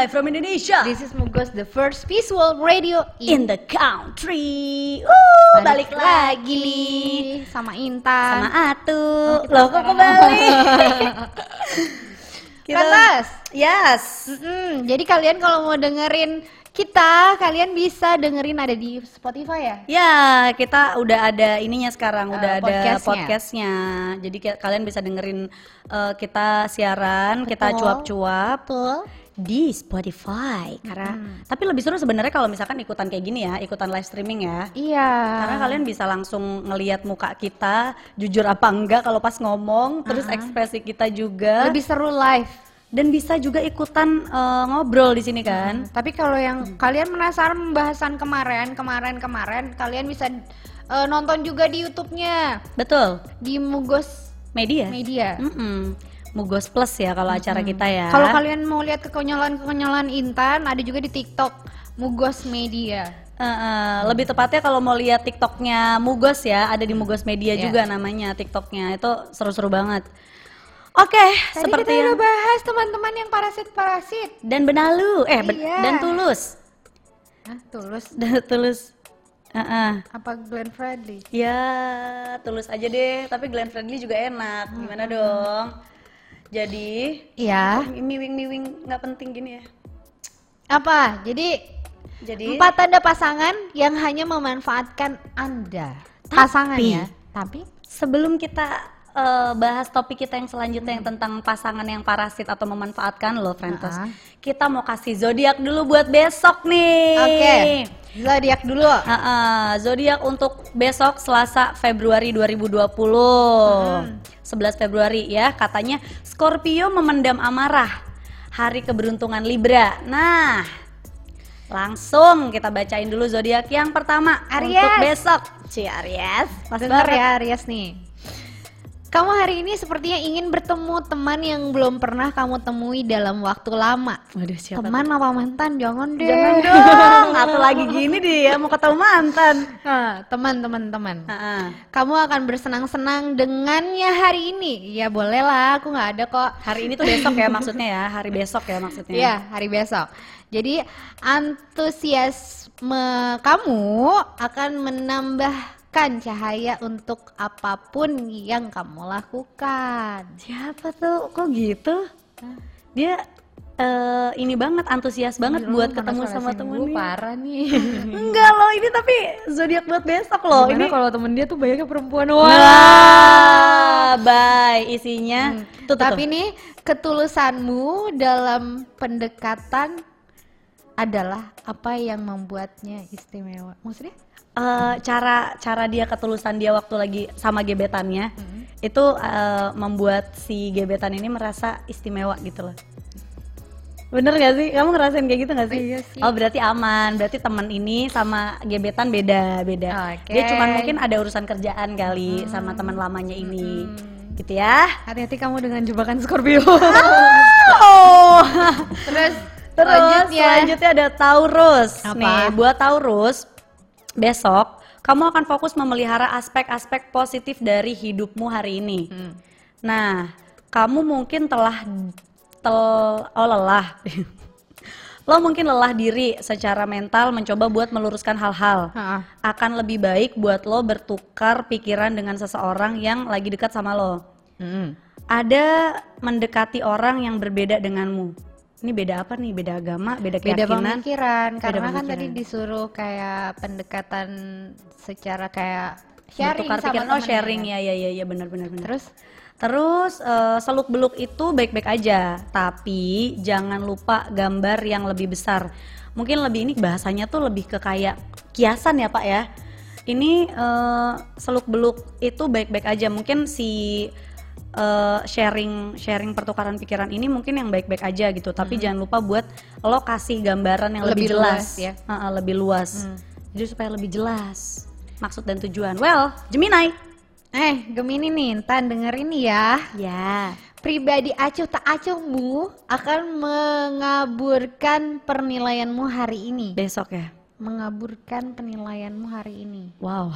live from Indonesia. This is Mugos, the first visual radio in the country. Uh, balik, lagi sama Intan. sama Atu. Loh kok kembali? Lantas. Yes. Mm-mm, jadi kalian kalau mau dengerin kita, kalian bisa dengerin ada di Spotify ya? Ya, kita udah ada ininya sekarang, Eh, udah ada podcastnya. podcastnya. Jadi kalian bisa dengerin eh, kita siaran, kita Betul. cuap-cuap Betul. Di Spotify. Karena tapi lebih seru sebenarnya kalau misalkan ikutan kayak gini ya, ikutan live streaming ya. Iya. Karena kalian bisa langsung ngelihat muka kita, jujur apa enggak kalau pas ngomong, terus ekspresi kita juga, lebih seru live. dan bisa juga ikutan eh, ngobrol di sini kan. Tapi kalau yang kalian penasaran pembahasan kemarin, kemarin, kemarin, kalian bisa eh, nonton juga di YouTube-nya Betul, di Mugos media. Media. Mm-mm. Mugos Plus ya kalau acara kita ya. Kalau kalian mau lihat kekonyolan-kekonyolan Intan, ada juga di TikTok Mugos Media. Eh, eh, lebih tepatnya kalau mau lihat TikToknya Mugos ya, ada di Mugos Media Iya. juga namanya TikToknya. Itu seru-seru banget. Oke, Tadi seperti kita yang udah bahas teman-teman yang parasit-parasit. dan benalu, eh ben- Iya. dan tulus, Hah, tulus dan tulus. Eh, eh. apa Glenn Fredly? Ya, tulus aja deh. Tapi Glenn Fredly juga enak. Gimana dong? Jadi, Iya. miwing-miwing nggak penting gini ya. Apa? Jadi Jadi, empat tanda pasangan yang hanya memanfaatkan Anda. Tapi- ya. Tapi sebelum kita eh, bahas topik kita yang selanjutnya yang tentang pasangan yang parasit atau memanfaatkan lo, Frentos. Ah. Kita mau kasih zodiak dulu buat besok nih. Oke. Zodiak dulu. Heeh, zodiak untuk besok Selasa Februari 2020. 11 Februari ya, katanya Scorpio memendam amarah. Hari keberuntungan Libra. Nah, langsung kita bacain dulu zodiak yang pertama Aries. untuk besok. Ci Aries. Banget. ya Aries nih. Kamu hari ini sepertinya ingin bertemu teman yang belum pernah kamu temui dalam waktu lama. Waduh, siapa Teman apa mantan? Jangan deh. Jangan dong, atau lagi gini dia mau ketemu mantan. Nah, teman, teman, teman. Heeh. Kamu akan bersenang-senang dengannya hari ini. Ya boleh lah, aku nggak ada kok. Hari ini tuh besok ya maksudnya ya, hari besok ya maksudnya. Iya, hari besok. Jadi antusiasme kamu akan menambahkan cahaya untuk apa pun yang kamu lakukan. Siapa tuh? Kok gitu? Dia eh, ini banget antusias banget Gila, buat ketemu sama temen nih. Parah nih. Enggak loh, ini tapi zodiak buat besok loh. Gimana ini kalau temen dia tuh banyaknya perempuan Wah, bye isinya. Tuh, tuh, Tapi tuh. nih ketulusanmu dalam pendekatan adalah apa yang membuatnya istimewa. Maksudnya? Eh, cara cara dia ketulusan dia waktu lagi sama gebetannya Hmm. itu eh, membuat si gebetan ini merasa istimewa gitu loh. Bener gak sih? Kamu ngerasain kayak gitu gak sih? Iya sih. Oh berarti aman, berarti teman ini sama gebetan beda beda. Oke. Dia cuma mungkin ada urusan kerjaan kali sama teman lamanya ini, gitu ya. Hati-hati kamu dengan jebakan Scorpio. Oh. Terus Terus selanjutnya. selanjutnya ada Taurus. Apa? Nih, buat Taurus besok kamu akan fokus memelihara aspek-aspek positif dari hidupmu hari ini. Hmm. Nah, kamu mungkin telah tel oh lelah. Lo mungkin lelah diri secara mental mencoba buat meluruskan hal-hal. Akan lebih baik buat lo bertukar pikiran dengan seseorang yang lagi dekat sama lo. Hmm. Ada mendekati orang yang berbeda denganmu. Ini beda apa nih? Beda agama, beda Beda keyakinan. pemikiran Beda karena kan pemikiran. tadi disuruh kayak pendekatan secara kayak sharing Bertukar sama pikiran. Oh, temennya sharing ya. ya ya ya benar benar benar. Terus Terus eh, seluk beluk itu baik-baik aja, tapi jangan lupa gambar yang lebih besar. Mungkin lebih ini bahasanya tuh lebih ke kayak kiasan ya Pak ya. Ini eh, seluk beluk itu baik-baik aja. Mungkin si eh, sharing sharing pertukaran pikiran ini mungkin yang baik-baik aja gitu. Tapi jangan lupa buat lo kasih gambaran yang lebih, Lebih jelas, luas ya. Heeh, lebih luas. Jadi supaya lebih jelas maksud dan tujuan. Well, Gemini. eh Gemini nih, Intan dengerin ya. Ya. Pribadi acuh tak acuhmu akan mengaburkan penilaianmu hari ini. Besok ya. Mengaburkan penilaianmu hari ini. Wow.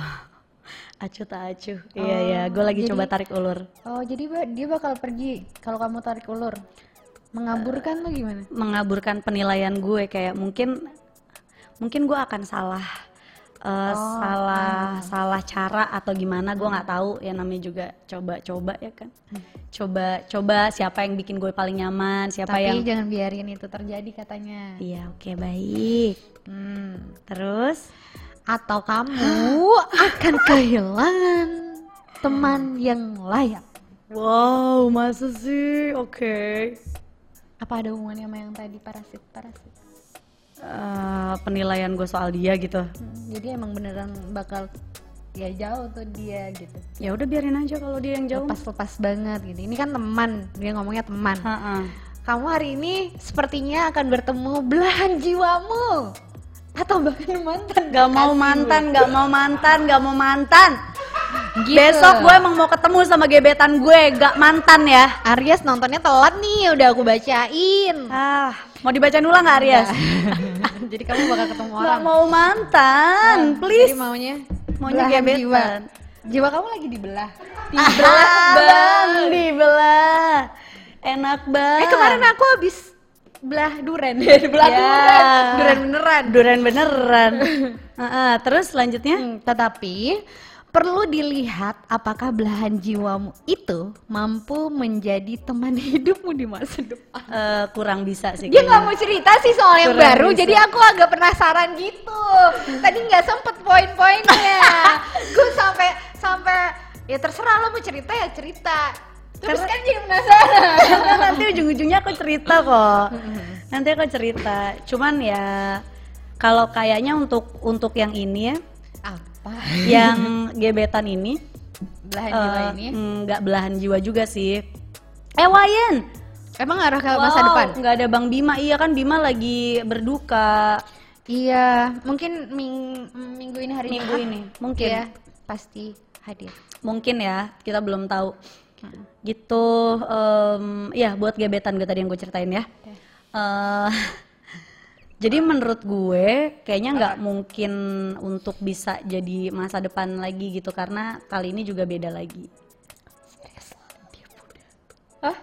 Acuh tak acuh. iya iya, gue lagi jadi- coba tarik ulur. Oh, jadi dia bakal pergi kalau kamu tarik ulur. Mengaburkan tuh gimana? mengaburkan penilaian gue kayak mungkin mungkin gue akan salah eh, salah salah cara atau gimana gue nggak tahu ya namanya juga coba-coba ya kan coba coba siapa yang bikin gue paling nyaman siapa Tapi yang jangan biarin itu terjadi katanya. iya oke baik Hmm. terus Atau kamu akan kehilangan teman yang layak. wow masa sih oke Apa ada hubungannya sama yang tadi parasit parasit? Eh, penilaian gue soal dia gitu Hmm, jadi emang beneran bakal ya jauh tuh dia gitu. ya udah biarin aja kalau dia yang jauh Lepas-lepas banget gitu. Ini kan teman, dia ngomongnya teman. Ha-ha. Kamu hari ini sepertinya akan bertemu belahan jiwamu atau bahkan mantan. Gak mau mantan, gak mau mantan, gak mau mantan. Gitu. Besok gue emang mau ketemu sama gebetan gue, gak mantan ya. Aries nontonnya telat nih, udah aku bacain. Ah, mau dibacain ulang gak Aries? Jadi kamu bakal ketemu Gak orang. mau mantan, Nah, please. Jadi maunya Maunya belahan gebetan. Jiwa. Jiwa kamu lagi dibelah. Dibelah bang, dibelah. Enak banget. Eh kemarin aku habis belah duren. belah Ya. duren. Duren beneran. Duren beneran. Heeh, terus selanjutnya? Hmm, tetapi perlu dilihat apakah belahan jiwamu itu mampu menjadi teman hidupmu di masa depan. Eh, kurang bisa sih. Dia nggak mau cerita sih soal yang Kurang baru, bisa. jadi aku agak penasaran gitu. Tadi nggak sempet poin-poinnya. Gue sampai sampai ya terserah lo mau cerita ya cerita. Terus Karena- kan jadi penasaran. Karena nanti ujung-ujungnya aku cerita kok. Nanti aku cerita. Cuman ya kalau kayaknya untuk untuk yang ini ya, Apa? yang gebetan ini Belahan jiwa eh, ini. nggak belahan jiwa juga sih. Eh Wayan, Emang arah ke masa Wow, depan? nggak ada Bang Bima. Iya kan Bima lagi berduka Iya, mungkin ming- minggu ini hari minggu ini. Mungkin. Iya, pasti hadir. Mungkin ya, kita belum tahu. Gitu, em, ya buat gebetan gue tadi yang gue ceritain ya. Eh, jadi menurut gue kayaknya nggak mungkin untuk bisa jadi masa depan lagi gitu karena kali ini juga beda lagi. Hah?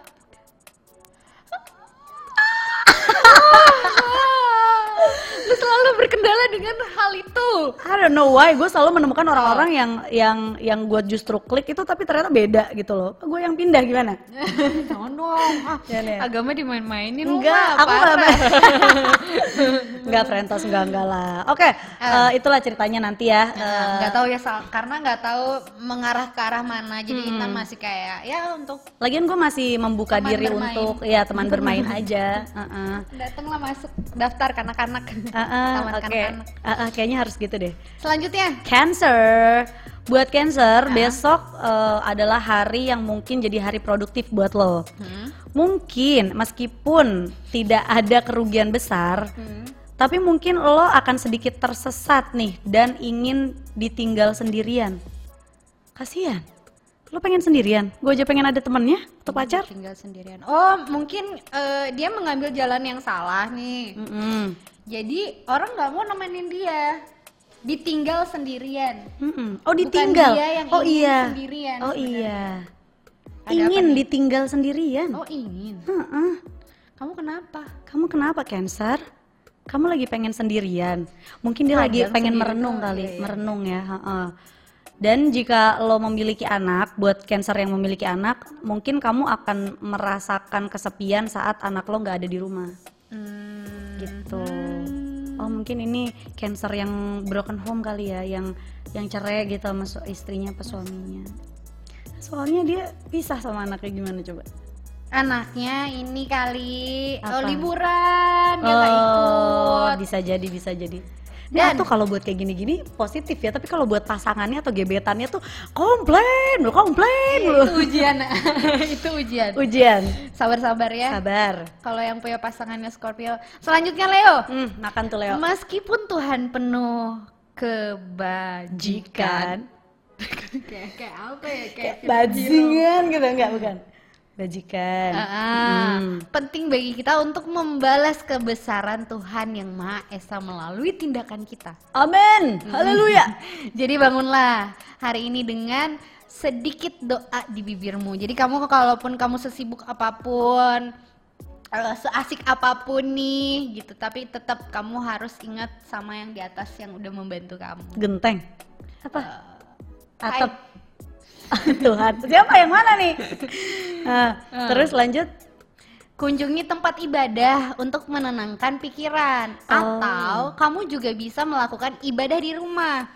Lu selalu berkendala dengan hal itu. I don't know why gue selalu menemukan orang-orang yang yang yang gue justru klik itu tapi ternyata beda gitu loh. Gue yang pindah gimana? Jangan dong. Ah, Ya, nih. agama dimain-mainin lu Enggak, mah, aku nggak parah. Enggak Frentos enggak enggak lah. Oke, eh, itulah ceritanya nanti ya. Nah, Eh, nggak tahu ya karena nggak tahu mengarah ke arah mana. Jadi Intan masih kayak ya untuk Lagian gue masih membuka diri bermain. untuk ya teman bermain aja. Heeh. datanglah masuk daftar kanak-kanak. Heeh, Taman Oke, kanak-kanak. Heeh, kayaknya harus gitu deh. Selanjutnya, Cancer, buat Cancer besok eh, adalah hari yang mungkin jadi hari produktif buat lo. Mungkin meskipun tidak ada kerugian besar, tapi mungkin lo akan sedikit tersesat nih dan ingin ditinggal sendirian. Kasian. Lo pengen sendirian? Gue aja pengen ada temennya atau pacar. tinggal sendirian. Oh, mungkin eh, dia mengambil jalan yang salah nih. Mm-mm. Jadi orang nggak mau nemenin dia, ditinggal sendirian. Mm-mm. Oh ditinggal. dia yang oh iya. sendirian Oh sebenarnya. iya. Ada ingin nih? ditinggal sendirian. Oh ingin. Heeh. Kamu kenapa? Kamu kenapa Cancer? Kamu lagi pengen sendirian. Mungkin dia lagi Kadang pengen merenung tuh, kali, iya. merenung ya. heeh. Dan jika lo memiliki anak, buat Cancer yang memiliki anak, mungkin kamu akan merasakan kesepian saat anak lo nggak ada di rumah. Hmm, Gitu. Oh mungkin ini Cancer yang broken home kali ya, yang yang cerai gitu sama istrinya apa suaminya. Soalnya dia pisah sama anaknya gimana coba? Anaknya ini kali Apa? oh, liburan dia nggak ikut. bisa jadi, bisa jadi. Dan- Dan tuh kalau buat kayak gini-gini positif ya, tapi kalau buat pasangannya atau gebetannya tuh komplain, lu komplain lu. Itu ujian, itu ujian. Ujian. Sabar-sabar ya. Sabar. Kalau yang punya pasangannya Scorpio. Selanjutnya Leo. Hmm, makan tuh Leo. Meskipun Tuhan penuh kebajikan. kayak kayak apa ya? Kayak Bajingan gitu enggak bukan. Bajikan. Ah, Hmm. penting bagi kita untuk membalas kebesaran Tuhan yang Maha Esa melalui tindakan kita. Amin. Haleluya. Jadi bangunlah hari ini dengan sedikit doa di bibirmu. Jadi kamu kalaupun kamu sesibuk apa pun, eh, seasik apa pun nih gitu tapi tetap kamu harus ingat sama yang di atas yang udah membantu kamu Genteng. Apa? Hai. Atap. Tuhan. Siapa yang mana nih? Nah, terus lanjut. kunjungi tempat ibadah untuk menenangkan pikiran Oh. atau kamu juga bisa melakukan ibadah di rumah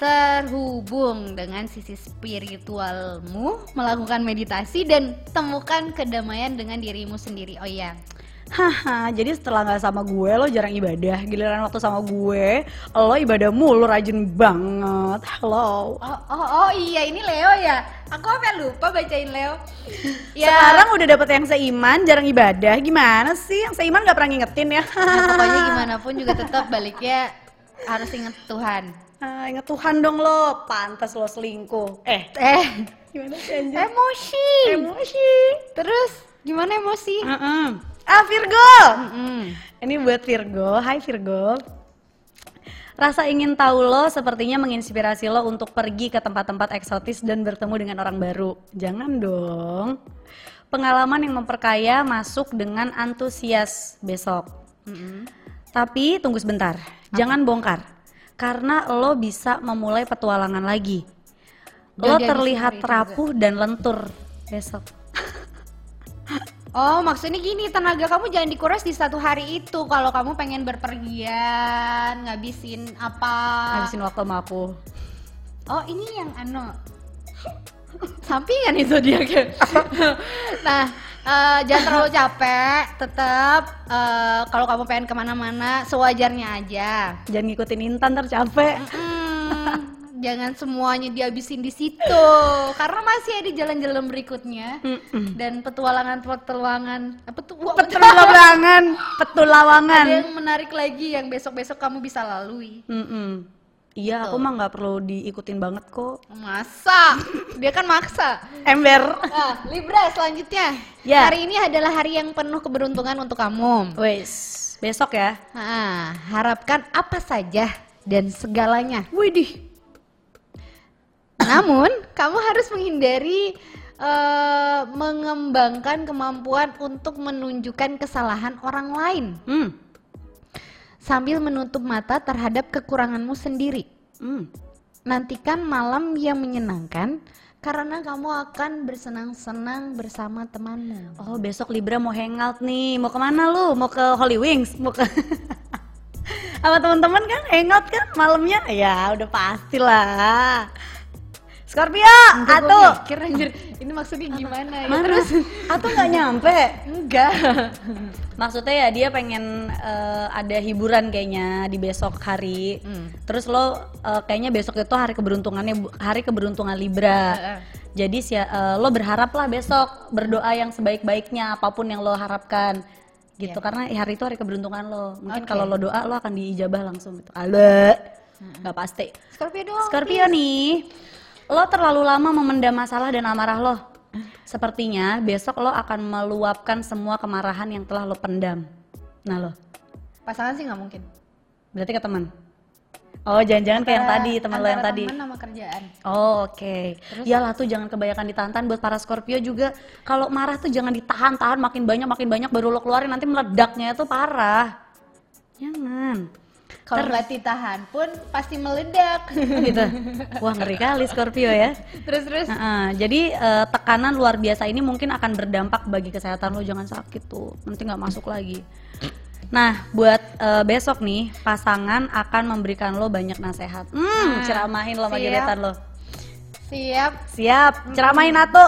terhubung dengan sisi spiritualmu melakukan meditasi dan temukan kedamaian dengan dirimu sendiri oh iya Haha, jadi setelah nggak sama gue lo jarang ibadah, giliran waktu sama gue lo ibadah mulu rajin banget. Halo. oh, oh, oh iya ini Leo ya aku sampai lupa bacain Leo ya Sekarang udah dapet yang seiman, jarang ibadah. Gimana sih? Yang seiman nggak pernah ngingetin ya? nah, pokoknya gimana pun juga tetap baliknya harus ingat Tuhan Ah, inget Tuhan dong lo, pantas lo selingkuh. Eh, eh gimana sih emosi Emosi. terus gimana emosi Heeh. Ah Virgo. Mm-mm. Ini buat Virgo. Hai Virgo. Rasa ingin tahu lo sepertinya menginspirasi lo untuk pergi ke tempat-tempat eksotis dan bertemu dengan orang baru. Jangan dong. Pengalaman yang memperkaya masuk dengan antusias besok. Mm-mm. Tapi tunggu sebentar, jangan bongkar. Karena lo bisa memulai petualangan lagi. Dan Lo terlihat rapuh dan lentur besok. Oh, maksudnya gini, tenaga kamu jangan dikuras di satu hari itu. Kalau kamu pengen berpergian, ngabisin apa? Habisin waktu sama aku. Oh, ini yang ano. Sampingan itu dia kayak. nah, eh, jangan terlalu capek. Tetap eh, kalau kamu pengen ke mana-mana, sewajarnya aja. Jangan ngikutin Intan ntar capek. Mm, jangan semuanya dihabisin di situ, karena masih ada jalan-jalan berikutnya Mm-mm. dan petualangan-petualangan apa tuh? Wah, Petulawangan, petulawangan. ada yang menarik lagi yang besok-besok kamu bisa lalui. Mm-mm. Iya, aku mah nggak perlu diikutin banget kok. Masa? Dia kan maksa. Ember. Nah, Libra selanjutnya. Ya. Hari ini adalah hari yang penuh keberuntungan untuk kamu. Wes, besok ya. Nah, harapkan apa saja dan segalanya. Widih. Namun, kamu harus menghindari eh, mengembangkan kemampuan untuk menunjukkan kesalahan orang lain Hmm. sambil menutup mata terhadap kekuranganmu sendiri. Hmm. Nantikan malam yang menyenangkan karena kamu akan bersenang-senang bersama temanmu. Oh, besok Libra mau hangout nih. Mau ke mana lu? Mau ke Holy Wings? Mau ke sama teman-teman kan hangout kan malamnya? Ya, udah pastilah. Scorpio, atau mikir anjir, ini maksudnya gimana ya? mana? Terus Atau nggak nyampe? enggak. Maksudnya ya dia pengen eh, ada hiburan kayaknya di besok hari. Hmm. Terus lo eh, kayaknya besok itu hari keberuntungannya hari keberuntungan Libra. Heeh. Jadi si, eh, lo berharap lah besok berdoa yang sebaik-baiknya apa pun yang lo harapkan gitu karena hari itu hari keberuntungan lo. Mungkin Oke. kalau lo doa lo akan diijabah langsung gitu. Ada. nggak pasti. Scorpio doang. Scorpio nih, lo terlalu lama memendam masalah dan amarah lo. Sepertinya besok lo akan meluapkan semua kemarahan yang telah lo pendam. Nah lo, Pasangan sih nggak mungkin. berarti ke teman. Oh jangan-jangan kayak yang tadi, teman lo yang tadi. teman sama kerjaan. Oh oke. Iyalah tuh jangan kebanyakan ditahan buat para Scorpio juga. Kalau marah tuh jangan ditahan-tahan makin banyak makin banyak baru lo keluarin nanti meledaknya itu parah. Jangan. Kalau nggak ditahan pun pasti meledak. gitu. Wah ngeri kali Scorpio ya. terus terus. Nah, jadi eh, tekanan luar biasa ini mungkin akan berdampak bagi kesehatan lo jangan sakit tuh nanti nggak masuk lagi. Nah buat eh, besok nih pasangan akan memberikan lo banyak nasihat. Hmm, Nah, ceramahin lo sama gebetan lo. Siap, Siap, ceramahin Atu.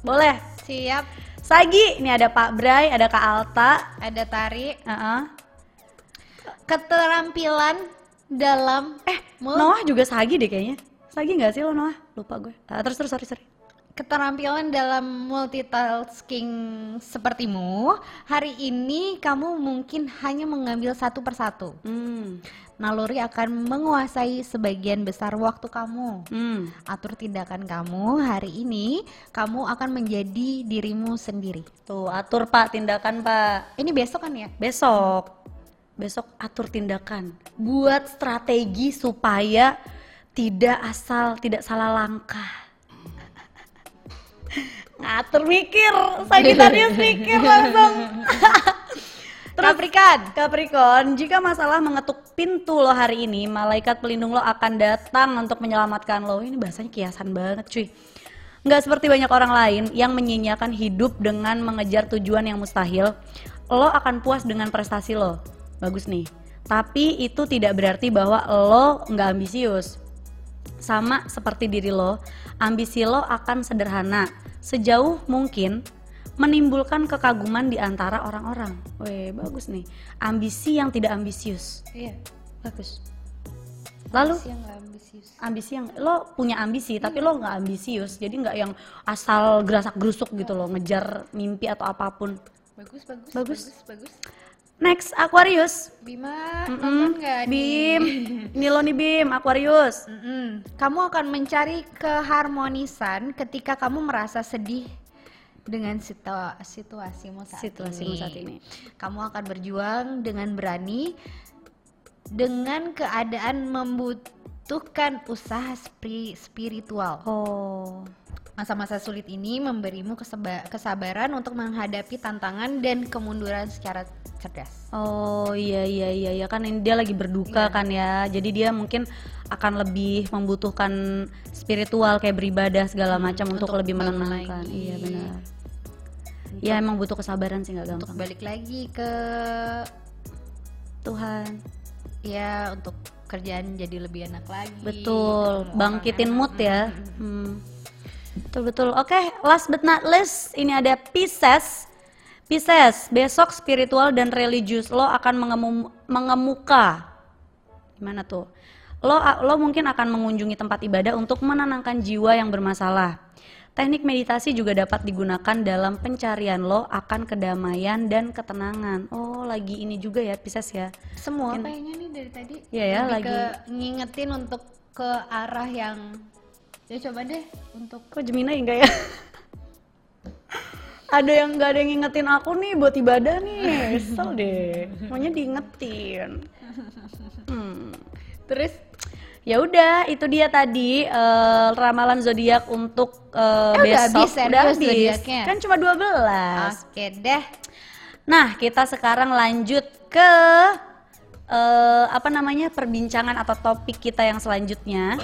Boleh. siap. Sagi, ini ada Pak Bray, ada Kak Alta. Ada tarik. Heeh. Keterampilan dalam Eh, mul- Noah juga Sagi deh kayaknya. Sagi nggak sih lo Noah? Lupa gue. Ah, terus terus sorry sorry. keterampilan dalam multitasking sepertimu, hari ini kamu mungkin hanya mengambil satu persatu. Hmm. Naluri akan menguasai sebagian besar waktu kamu. Hmm. Atur tindakan kamu hari ini, kamu akan menjadi dirimu sendiri. Tuh atur Pak tindakan Pak. Ini besok kan ya? Besok, besok atur tindakan. Buat strategi supaya tidak asal, tidak salah langkah. Ngatur mikir, Sagittarius mikir langsung. Terus Capricorn. Capricorn, jika masalah mengetuk pintu lo hari ini, malaikat pelindung lo akan datang untuk menyelamatkan lo. Ini bahasanya kiasan banget, cuy. Nggak seperti banyak orang lain yang menyia-nyiakan hidup dengan mengejar tujuan yang mustahil, lo akan puas dengan prestasi lo. Bagus nih. Tapi itu tidak berarti bahwa lo nggak ambisius. Sama seperti diri lo, ambisi lo akan sederhana, sejauh mungkin menimbulkan kekaguman di antara orang-orang. Weh, bagus nih. Ambisi yang tidak ambisius. Iya. Bagus. Lalu Ambisi yang ambisius. ambisi yang lo punya ambisi tapi lo nggak ambisius. Jadi nggak yang asal gerasak gerusuk gitu lo ngejar mimpi atau apa pun. Bagus, bagus, Bagus. bagus, bagus. Next Aquarius. Bima, Mm-mm. nonton nggak nih? Bim. Ini lo nih Bim, Aquarius. Mm-mm. Kamu akan mencari keharmonisan ketika kamu merasa sedih dengan situa- situasimu saat Situasimu ini. saat ini. Kamu akan berjuang dengan berani dengan keadaan membutuhkan usaha spiritual. Oh. Masa-masa sulit ini memberimu kesabaran untuk menghadapi tantangan dan kemunduran secara cerdas. Oh iya iya iya ya kan ini dia lagi berduka Iya. kan ya. Jadi dia mungkin akan lebih membutuhkan spiritual kayak beribadah segala macam untuk, untuk lebih menenangkan. lagi. Iya benar. Ya emang butuh kesabaran sih nggak Untuk gampang. balik lagi ke Tuhan. ya untuk kerjaan jadi lebih enak lagi. Betul, bangkitin mood ya. Hmm. Betul betul. Oke, last but not least, ini ada Pisces. Pisces, besok spiritual dan religius lo akan mengemu- mengemuka. Gimana tuh? Lo lo mungkin akan mengunjungi tempat ibadah untuk menenangkan jiwa yang bermasalah. Teknik meditasi juga dapat digunakan dalam pencarian lo akan kedamaian dan ketenangan. Oh, lagi ini juga ya Pisces ya. Semua kayaknya nih dari tadi. Iya ya, lagi. ke ngingetin untuk ke arah yang ya coba deh untuk Kok Gemini enggak ya? ada yang nggak ada yang ngingetin aku nih buat ibadah nih, kesel deh. Maunya diingetin. Hmm. terus Ya udah, itu dia tadi eh, ramalan zodiak untuk eh, Eh, udah besok. habis serius zodiaknya? Kan cuma 12. oke deh. Nah, kita sekarang lanjut ke eh, apa namanya perbincangan atau topik kita yang selanjutnya.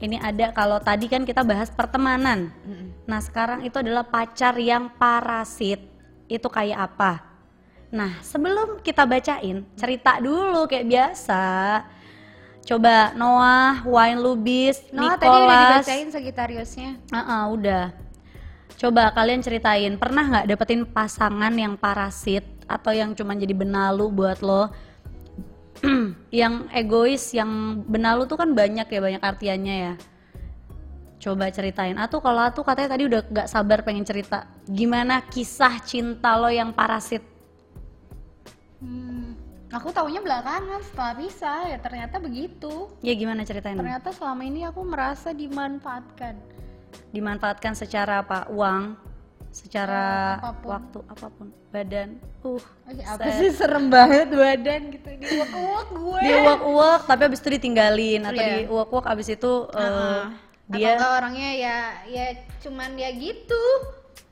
Ini ada kalau tadi kan kita bahas pertemanan. Nah, sekarang itu adalah pacar yang parasit. Itu kayak apa? Nah, sebelum kita bacain, cerita dulu kayak biasa. Coba Noah, Wine Lubis, Noah tadi udah Nicholas. dibacain Sagittariusnya. Ah, udah. Coba kalian ceritain, pernah nggak dapetin pasangan yang parasit atau yang cuma jadi benalu buat lo? yang egois, yang benalu tuh kan banyak ya, banyak artiannya ya. Coba ceritain. Atau kalau tuh katanya tadi udah nggak sabar pengen cerita. Gimana kisah cinta lo yang parasit? Hmm, aku taunya belakangan setelah bisa ya ternyata begitu. Ya gimana ceritain? Ternyata selama ini aku merasa dimanfaatkan. Dimanfaatkan secara apa? Uang, secara apa pun. waktu, apa pun, badan. Uh, Oke, apa sih serem banget badan gitu di uak gue. dia uak-uak tapi abis itu ditinggalin atau Iya. di uak-uak abis itu eh, Heeh. dia Atau orangnya ya ya cuman ya gitu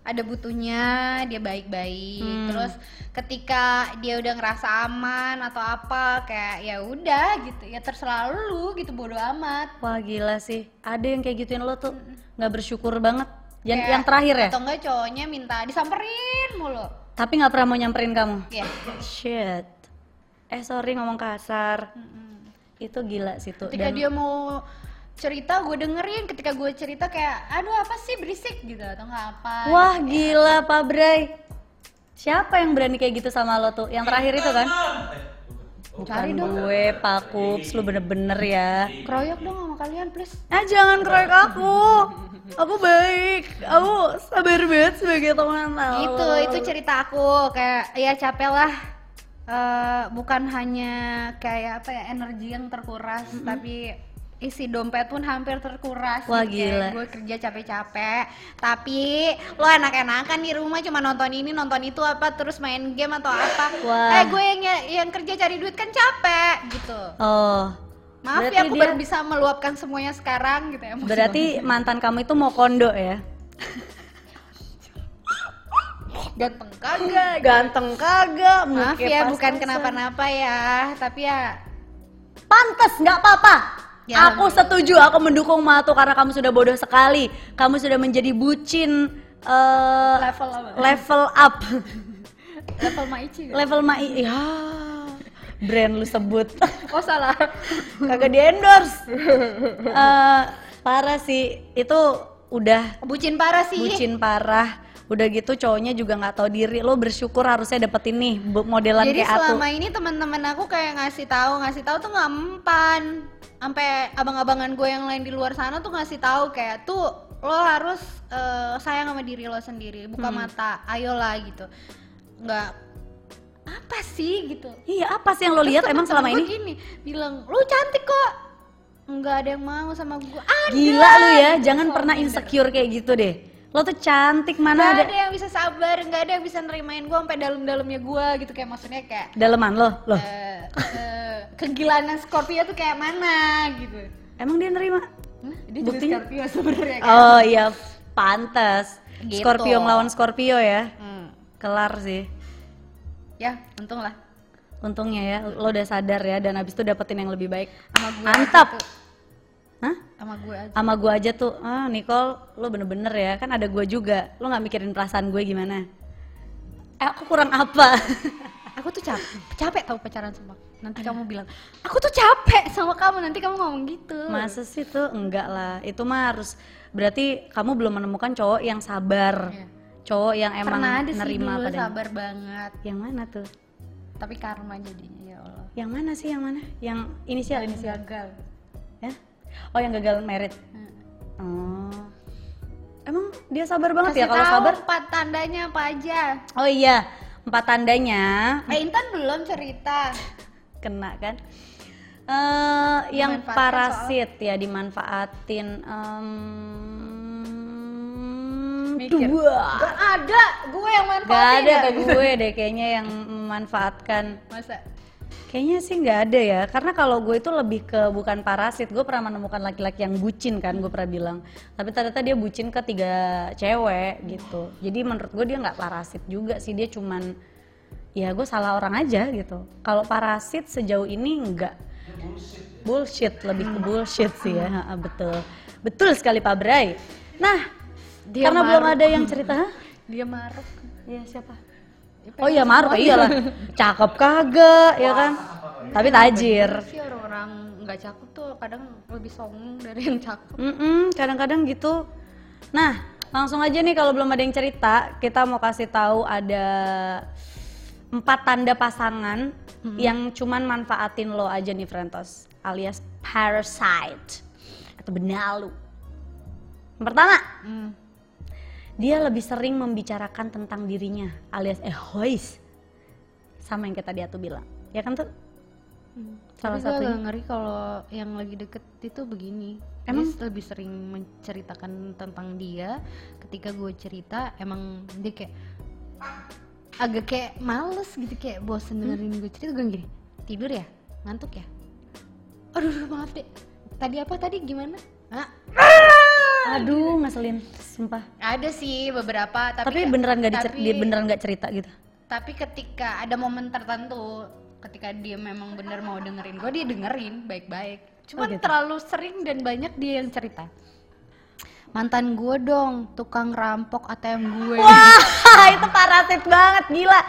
ada butuhnya dia baik-baik Hmm. terus ketika dia udah ngerasa aman atau apa kayak ya udah gitu ya terserah lu gitu bodo amat wah gila sih ada yang kayak gituin lo tuh nggak bersyukur banget yang Kayak- yang terakhir ya? atau enggak cowoknya minta disamperin mulu. Tapi nggak pernah mau nyamperin kamu? Ya shit. Eh sorry ngomong kasar. Itu gila sih tuh ketika Dan- dia mau cerita gue dengerin. Ketika gue cerita kayak aduh apa sih? Berisik gitu. Atau enggak apa wah gila Pak Bray. Siapa yang berani kayak gitu sama lo tuh yang terakhir itu kan bukan Cari dong. gue Pak Kups lu bener-bener ya keroyok dong sama kalian please Ah jangan keroyok aku. Aku baik. Aku sabar banget sebagai teman. itu itu cerita aku kayak ya capek lah Eh, bukan hanya kayak apa ya energi yang terkuras tapi isi dompet pun hampir terkuras Wah, gila. gue kerja capek-capek tapi lo enak-enakan di rumah cuma nonton ini nonton itu apa terus main game atau apa Wah. eh gue yang yang kerja cari duit kan capek gitu Oh. maaf Berarti ya aku dia- baru bisa meluapkan semuanya sekarang gitu ya Berarti mantan kamu itu mau kondo ya? Ganteng kagak. Ganteng kagak, Maaf ya, bukan kenapa-napa ya, tapi ya Pantes, nggak apa-apa. Ya, aku setuju, aku mendukung Matu karena kamu sudah bodoh sekali. Kamu sudah menjadi bucin eh, level apa? level up. level Maici. level mai ya brand lu sebut Oh salah. kagak di endorse Eh, parah sih itu udah Bucin parah sih. bucin parah udah gitu cowoknya juga nggak tahu diri lo bersyukur harusnya dapetin nih bu- modelan Jadi kayak aku selama ini teman-teman aku kayak ngasih tahu, ngasih tahu tuh nggak mempan. Sampai abang-abangan gue yang lain di luar sana tuh ngasih tahu kayak tuh lo harus eh, sayang sama diri lo sendiri, buka Hmm. mata, ayolah gitu. Nggak apa sih gitu. iya apa sih yang lo lihat emang selama ini gini bilang lu cantik kok nggak ada yang mau sama gue ada gila lu ya gitu, jangan pernah insecure kayak gitu deh lo tuh cantik mana ada. ada yang bisa sabar nggak ada yang bisa nerimain gue sampai dalam-dalamnya gue gitu kayak maksudnya kayak daleman lo lo eh, eh, kegilaan Scorpio tuh kayak mana gitu emang dia nerima Nah, dia Buktinya? Scorpio sebenarnya kan oh iya pantas Gitu. Scorpio ngelawan Scorpio ya Hmm. kelar sih ya untung lah Untungnya ya, lo udah sadar ya, dan abis itu dapetin yang lebih baik. sama gue Mantap. Hah? sama gue aja Sama gue aja tuh, ah Nicole, lo bener-bener ya, kan ada gue juga. Lo nggak mikirin perasaan gue gimana? Eh, aku kurang apa? aku tuh capek capek tau pacaran sama nanti kamu bilang aku tuh capek sama kamu nanti kamu ngomong gitu Masa sih tuh? Enggak lah, itu mah harus berarti kamu belum menemukan cowok yang sabar, Iya. cowok yang emang pernah ada sih nerima dulu pada. sabar banget Yang mana tuh? tapi karma jadinya ya Allah Yang mana sih yang mana? Yang inisial inisial gagal ya? Oh yang gagal merit. Hmm. Oh. Emang dia sabar banget Kasih ya kalau sabar? empat tandanya apa aja Oh iya, empat tandanya eh Intan belum cerita kena kan? Eh yang parasit ya dimanfaatin. Mikir. dua. gak ada gue yang manfaatin Gak ada ya. ke gue deh kayaknya yang memanfaatkan. masa Kayaknya sih nggak ada ya, karena kalau gue itu lebih ke bukan parasit. Gue pernah menemukan laki-laki yang bucin kan, gue pernah bilang. Tapi ternyata dia bucin ke tiga cewek gitu. Jadi menurut gue dia nggak parasit juga sih, dia cuman ya gue salah orang aja gitu. Kalau parasit sejauh ini nggak. Bullshit, lebih ke bullshit sih ya, betul. Betul sekali Pak Bray. Nah, Dia karena belum maruk. ada yang cerita, dia maruk Iya siapa? Oh iya Maruk iyalah. Cakep kagak ya kan? Tapi tajir. sih orang-orang nggak cakep tuh kadang lebih songong dari yang cakep Mm-mm, kadang-kadang gitu. Nah, langsung aja nih kalau belum ada yang cerita, kita mau kasih tahu ada empat tanda pasangan yang cuman manfaatin lo aja nih Frentos, alias parasite atau benalu. Yang pertama, hmm. dia lebih sering membicarakan tentang dirinya, alias egois. Sama yang kita dia tuh bilang, ya kan tuh? Salah Tapi gue agak ngeri kalau yang lagi deket itu begini Emang? dia lebih sering menceritakan tentang dia ketika gue cerita emang dia kayak agak kayak males gitu kayak bosen dengerin gue cerita gue gini tidur ya ngantuk ya aduh aduh, maaf deh tadi apa tadi gimana Hah? Aduh, ngeselin, sumpah. ada sih beberapa tapi, Tapi, beneran gak dicer- tapi- di- beneran gak cerita gitu. tapi ketika ada momen tertentu ketika dia memang bener mau dengerin gue dia dengerin baik-baik cuma Oh, gitu. terlalu sering dan banyak dia yang cerita mantan gue dong tukang rampok ATM gue Wah, itu parasit banget, gila.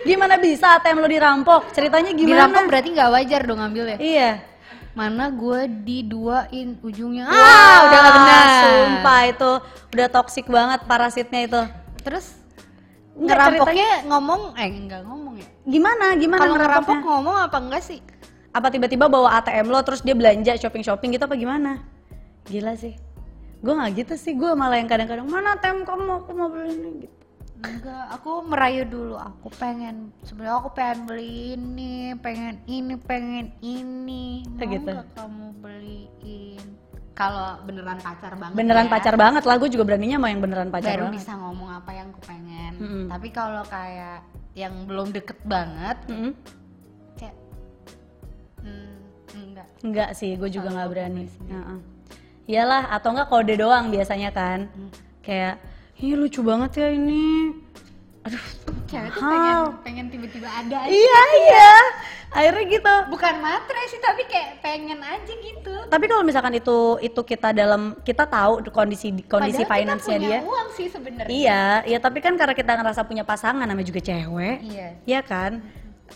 Gimana bisa ATM lo dirampok? Ceritanya gimana? dirampok berarti nggak wajar dong ngambil ya Iya. mana gue diduain ujungnya Wah, ah udah gak benar Sumpah itu udah toksik banget parasitnya itu. terus ngerampoknya ngomong eh enggak ngomong ya Gimana? Gimana kalau ngerampok ngomong apa enggak sih Apa tiba-tiba bawa ATM lo terus dia belanja shopping-shopping gitu apa gimana? Gila sih. Gue nggak gitu sih, gue malah yang kadang-kadang mana ATM kamu aku mau beli ini gitu. Enggak, aku merayu dulu. Aku pengen sebenarnya aku pengen beli ini, pengen ini, pengen ini. Mau gitu. nggak kamu beliin? Kalau beneran pacar banget. Beneran ya, pacar banget lah, gue juga beraninya mau yang beneran pacar Baru banget. bisa ngomong apa yang aku pengen. Mm-mm. Tapi kalau kayak yang belum deket banget, Mm-mm. kayak hmm, enggak. Enggak sih, gue juga nggak berani. sendiri. Heeh. Iyalah, atau enggak kode doang biasanya kan. Hmm. Kayak, ini lucu banget ya ini. aduh cewek tuh pengen pengen tiba-tiba ada aja. Iya iya. akhirnya gitu. bukan matre sih tapi kayak pengen aja gitu. Tapi kalau misalkan itu itu kita dalam kita tahu kondisi kondisi Padahal finance-nya kita dia. punya uang sih sebenarnya. Iya iya tapi kan karena kita ngerasa punya pasangan namanya juga cewek iya. Iya kan?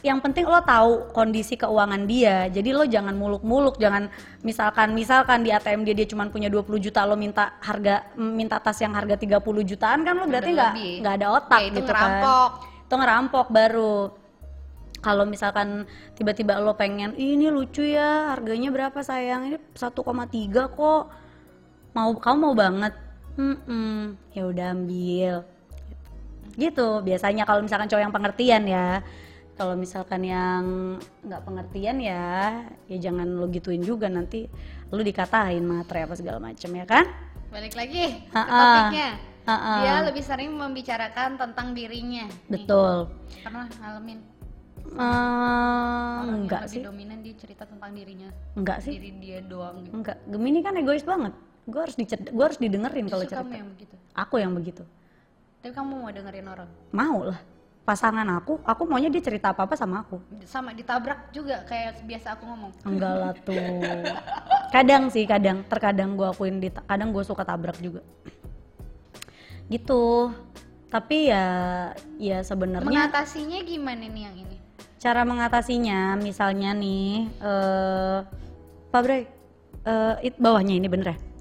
Yang penting lo tahu kondisi keuangan dia. Jadi lo jangan muluk-muluk, jangan misalkan misalkan di ATM dia dia cuma punya 20 juta lo minta harga minta tas yang harga 30 jutaan kan lo berarti nggak nggak ada otak Ya, itu gitu ngerampok. kan. Itu ngerampok baru. Kalau misalkan tiba-tiba lo pengen "Ih, ini lucu ya, harganya berapa sayang? Ini 1,3 kok. Mau kamu mau banget? Hmm, ya udah ambil gitu biasanya kalau misalkan cowok yang pengertian ya kalau misalkan yang nggak pengertian ya ya jangan lo gituin juga nanti lo dikatain matre apa segala macem ya kan? Balik lagi ke Ha-ha. topiknya. Ha-ha. dia lebih sering membicarakan tentang dirinya Nih, betul. Pernah ngalamin? Eh, orang yang enggak sih. dominan dia cerita tentang dirinya. Enggak sih. Diri dia doang gitu. Enggak Gemini kan egois banget. Gue harus dicer- gue harus didengerin kalau Justru kamu cerita yang begitu? Aku yang begitu. Tapi kamu mau dengerin orang? Mau lah pasangan aku aku maunya dia cerita apa apa sama aku. Sama ditabrak juga kayak biasa aku ngomong. Enggak lah tuh. Kadang sih kadang. Terkadang gue akuin kadang gue suka tabrak juga. Gitu. Tapi ya ya sebenarnya mengatasinya gimana nih yang ini? Cara mengatasinya misalnya nih eh Pak Bray eh, it bawahnya ini bener ya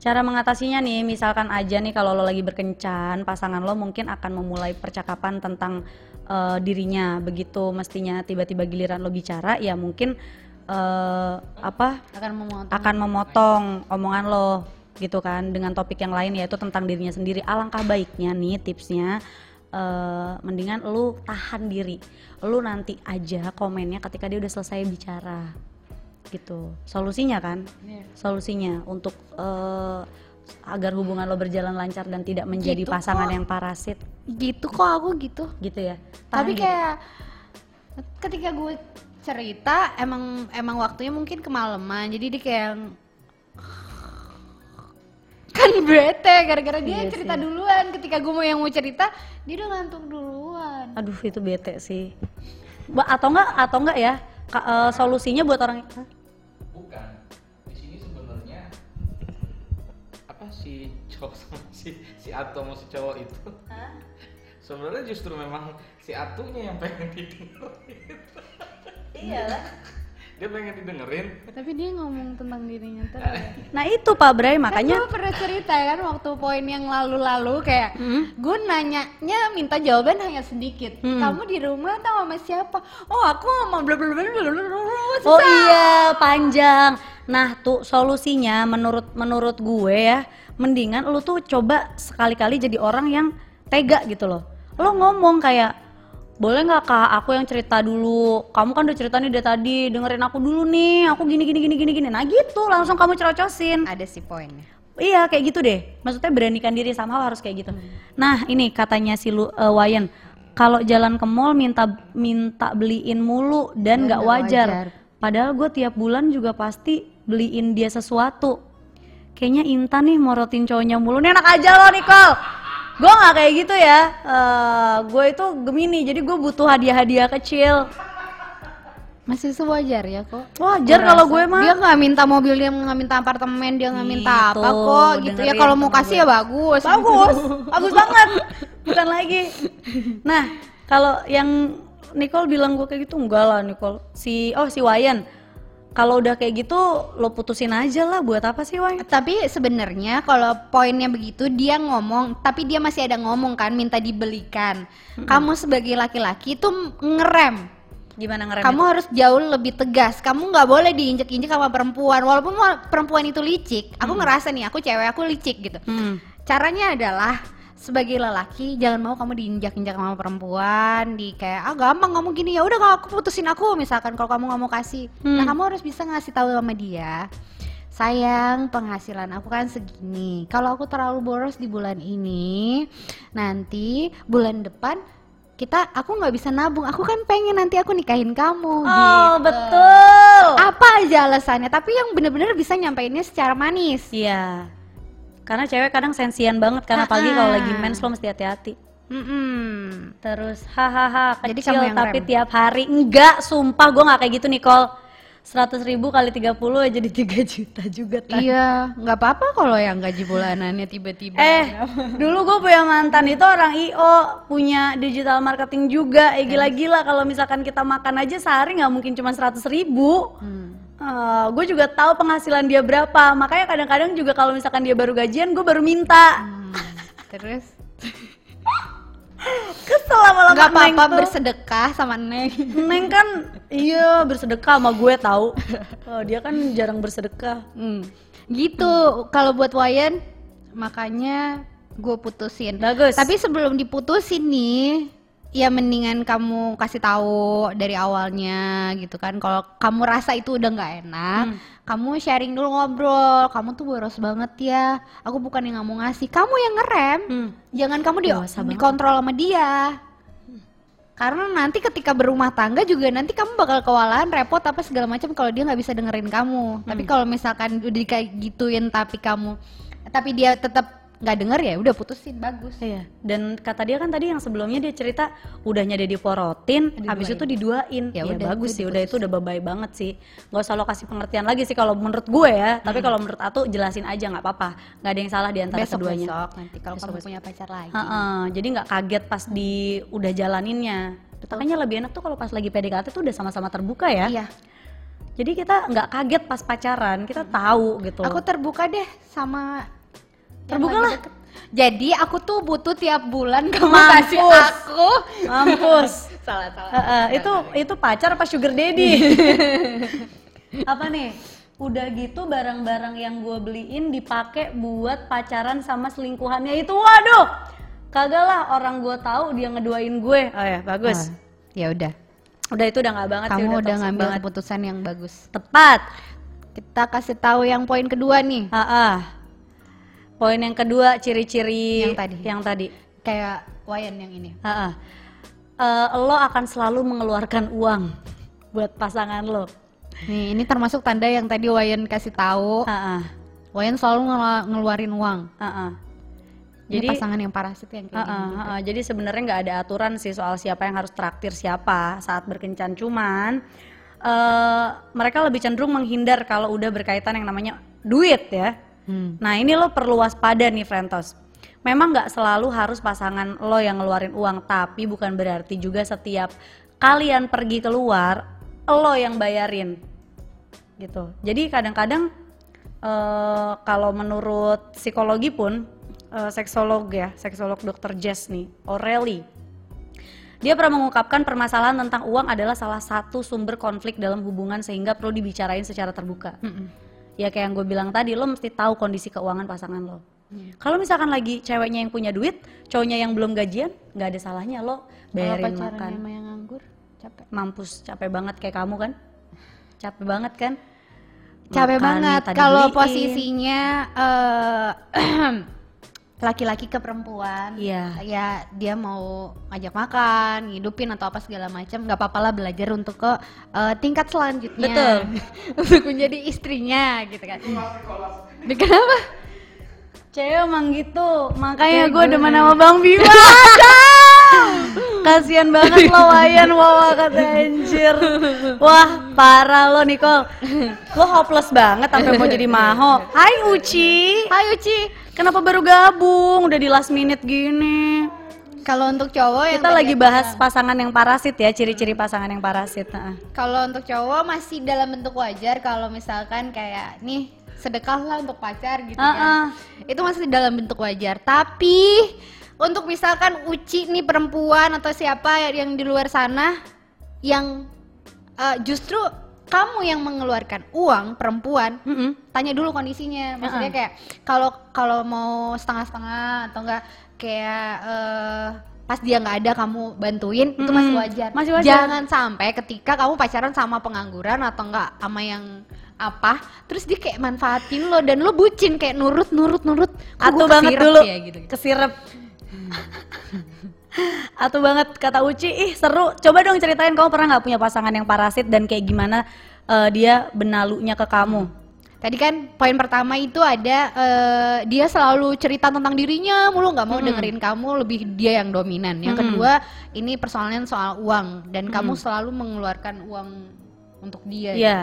cara mengatasinya nih misalkan aja nih kalau lo lagi berkencan pasangan lo mungkin akan memulai percakapan tentang eh, dirinya. Begitu mestinya tiba-tiba giliran lo bicara ya mungkin eh, apa akan memotong. akan memotong omongan lo gitu kan dengan topik yang lain yaitu tentang dirinya sendiri. Alangkah baiknya nih tipsnya eh, mendingan lu tahan diri. Lu nanti aja komennya ketika dia udah selesai bicara gitu solusinya kan Iya. solusinya untuk eh, agar hubungan lo berjalan lancar dan tidak menjadi Gitu pasangan kok. yang parasit gitu kok aku gitu gitu ya tapi Tahan diri. kayak ketika gue cerita emang emang waktunya mungkin kemalaman jadi dia kayak kan bete gara-gara dia Iya cerita sih. duluan ketika gue mau yang mau cerita dia udah ngantuk duluan aduh itu bete sih atau enggak atau enggak ya ka- eh, solusinya buat orang Hah? si cowok sama si si Ato sama si cowok itu. Sebenarnya justru memang si Atunya yang pengen didengerin. Iyalah dia pengen didengerin. Tapi dia ngomong tentang dirinya terus. Nah, nah itu Pak Bray kan makanya kan pernah cerita ya kan waktu poin yang lalu-lalu kayak hmm? gue nanyanya minta jawaban hanya sedikit. Hmm. kamu di rumah tau sama siapa? Oh aku sama bla bla bla bla bla. Oh iya panjang. Nah tuh solusinya menurut menurut gue ya mendingan lu tuh coba sekali-kali jadi orang yang tega gitu loh. Lo ngomong kayak boleh nggak kak aku yang cerita dulu kamu kan udah cerita nih dari tadi dengerin aku dulu nih aku gini gini gini gini gini nah gitu langsung kamu cerocosin ada sih poinnya Iya kayak gitu deh. Maksudnya beranikan diri sama harus kayak gitu. Nah ini katanya si Lu, eh, Wayan, kalau jalan ke mall minta minta beliin mulu dan nggak wajar. wajar. Padahal gue tiap bulan juga pasti beliin dia sesuatu. Kayaknya Intan nih morotin cowoknya mulu. Nih enak aja loh Nicole. Gue nggak kayak gitu ya. Eh, gue itu Gemini, jadi gue butuh hadiah-hadiah kecil. masih sewajar ya kok Wajar kalau gue mah. dia nggak minta mobil dia nggak minta apartemen dia nggak minta Gitu, apa kok gitu ya kalau mau kasih gue. ya bagus bagus bagus banget bukan lagi nah kalau yang Nicole bilang gue kayak gitu enggak lah Nicole si oh si Wayan kalau udah kayak gitu lo putusin aja lah buat apa sih Wayan tapi sebenarnya kalau poinnya begitu dia ngomong tapi dia masih ada ngomong kan minta dibelikan. Kamu sebagai laki-laki tuh ngerem. Gimana ngerem kamu harus jauh lebih tegas. Kamu nggak boleh diinjek-injek sama perempuan. Walaupun wa- perempuan itu licik aku ngerasa nih aku cewek aku licik gitu. Hmm. caranya adalah sebagai lelaki jangan mau kamu diinjak-injak sama perempuan di kayak ah gampang kamu gini. Ya udah kalau aku putusin aku misalkan kalau kamu nggak mau kasih. Nah Hmm. kamu harus bisa ngasih tahu sama dia sayang penghasilan aku kan segini. Kalau aku terlalu boros di bulan ini nanti bulan depan kita aku nggak bisa nabung. Aku kan pengen nanti aku nikahin kamu. Oh gitu. betul. Apa aja alasannya? Tapi yang bener-bener bisa nyampeinnya secara manis. Iya karena cewek kadang sensian banget karena apalagi kalau lagi mens lo mesti hati-hati Mm-mm. Terus hahaha Jadi kecil kamu yang tapi rem? tiap hari enggak sumpah gue nggak kayak gitu Nicole 100 ribu kali 30 ya jadi 3 juta juga Tan. Iya, nggak apa-apa kalau yang gaji bulanannya tiba-tiba. Eh, dulu gue punya mantan itu orang IO, punya digital marketing juga. Eh gila-gila kalau misalkan kita makan aja sehari nggak mungkin cuma 100 ribu. Hmm. Gue juga tahu penghasilan dia berapa. Makanya kadang-kadang juga kalau misalkan dia baru gajian, gue baru minta. Hmm. Terus Kesel lama-lama nggak Neng apa-apa bersedekah sama Neng. Neng kan iya bersedekah sama gue tahu. Oh, dia kan jarang bersedekah. Hmm. Gitu. Kalau buat Wayan makanya gue putusin. Bagus. Tapi sebelum diputusin nih, ya mendingan kamu kasih tahu dari awalnya gitu kan. Kalau kamu rasa itu udah nggak enak, Hmm. kamu sharing dulu ngobrol. Kamu tuh boros banget ya. Aku bukan yang nggak mau ngasih. Kamu yang ngerem. Hmm. Jangan kamu di Dewasa banget. dikontrol sama dia. Karena nanti ketika berumah tangga juga nanti kamu bakal kewalahan, repot apa segala macam kalau dia nggak bisa dengerin kamu. Tapi Hmm. kalau misalkan udah kayak gituin tapi kamu tapi dia tetap nggak denger ya udah putusin bagus. Iya, dan kata dia kan tadi yang sebelumnya dia cerita udahnya dia diporotin, habis itu diduain. Ya Ya, udah, bagus sih, udah itu udah bye banget sih. Gak usah lo kasih pengertian lagi sih kalau menurut gue ya. Tapi kalau menurut Atu jelasin aja nggak apa-apa, nggak ada yang salah di antara Besok keduanya. besok nanti kalau kamu punya pacar lagi. Heeh, jadi nggak kaget pas di udah jalaninnya. Makanya lebih enak tuh kalau pas lagi PDKT tuh udah sama-sama terbuka ya. Iya. Jadi kita nggak kaget pas pacaran, kita tahu gitu. Aku terbuka deh sama Terbuka lah. Jadi aku tuh butuh tiap bulan kamu Mampus. kasih aku. mampus. salah salah. Heeh, itu itu pacar apa sugar daddy? apa nih? Udah gitu barang-barang yang gue beliin dipakai buat pacaran sama selingkuhannya itu, waduh, kagak lah orang gue tahu dia ngeduain gue. Oh ya bagus. Ya udah. Udah itu udah nggak banget sih, Kamu udah toxic ngambil banget. keputusan yang bagus. Tepat. Kita kasih tahu yang poin kedua nih. Ah, Poin yang kedua ciri-ciri Yang tadi. Yang tadi. Kayak Wayan yang ini. Eh, lo akan selalu mengeluarkan uang buat pasangan lo. Nih, ini termasuk tanda yang tadi Wayan kasih tahu. Ah, ah, Wayan selalu ngelu- ngeluarin uang. ah. Jadi pasangan yang parasit yang kayak gini. ah, juga. ah, ah. jadi sebenarnya nggak ada aturan sih soal siapa yang harus traktir siapa saat berkencan cuman eh mereka lebih cenderung menghindar kalau udah berkaitan yang namanya duit ya. Hmm. Nah ini lo perlu waspada nih Frentos. Memang nggak selalu harus pasangan lo yang ngeluarin uang, tapi bukan berarti juga setiap kalian pergi keluar lo yang bayarin, gitu. Jadi kadang-kadang eh, kalau menurut psikologi pun eh, seksolog ya, seksolog dokter Jess nih, O'Reilly, dia pernah mengungkapkan permasalahan tentang uang adalah salah satu sumber konflik dalam hubungan sehingga perlu dibicarain secara terbuka Mm-mm. Ya kayak yang gue bilang tadi lo mesti tahu kondisi keuangan pasangan lo. Kalau misalkan lagi ceweknya yang punya duit cowoknya yang belum gajian nggak ada salahnya lo Kalau bayarin pacaran makan. sama yang nganggur, capek. mampus capek banget kayak kamu kan. Capek banget kan? Capek Makan, banget. kalau posisinya eh, laki-laki ke perempuan. Iya. Ya dia mau ngajak makan, ngidupin atau apa segala macam, nggak apa-apa lah belajar untuk ke eh, tingkat selanjutnya. Betul. untuk menjadi istrinya gitu kan. Kenapa? cewek emang gitu makanya gue gue- demen sama bang Bima kasian banget lo Wayan Wawa kata anjir wah parah lo Nicole lo hopeless banget sampai mau jadi maho Hai Uci Hai Uci. Kenapa baru gabung udah di last minute gini Kalau untuk cowok yang kita lagi bahas bilang, pasangan yang parasit ya ciri-ciri pasangan yang parasit Nah. Kalau untuk cowok masih dalam bentuk wajar kalau misalkan kayak nih sedekah lah untuk pacar gitu Ah, kan. Itu masih dalam bentuk wajar. Tapi untuk misalkan Uci nih perempuan atau siapa yang di luar sana yang eh, justru kamu yang mengeluarkan uang perempuan Mm-mm. Tanya dulu kondisinya maksudnya kayak kalau kalau mau setengah-setengah atau enggak kayak eh, pas dia nggak ada kamu bantuin itu masih wajar. Masih wajar. jangan sampai ketika kamu pacaran sama pengangguran atau enggak sama yang apa terus dia kayak manfaatin lo dan lo bucin kayak nurut nurut nurut gua banget dulu ya gitu, kesirep Atuh banget kata Uci, ih seru. Coba dong ceritain kamu pernah nggak punya pasangan yang parasit dan kayak gimana eh, dia benalunya ke kamu? Tadi kan poin pertama itu ada eh, dia selalu cerita tentang dirinya mulu nggak mau dengerin kamu lebih dia yang dominan. Yang Hmm. kedua ini persoalan soal uang. Dan kamu selalu mengeluarkan uang untuk dia. Iya,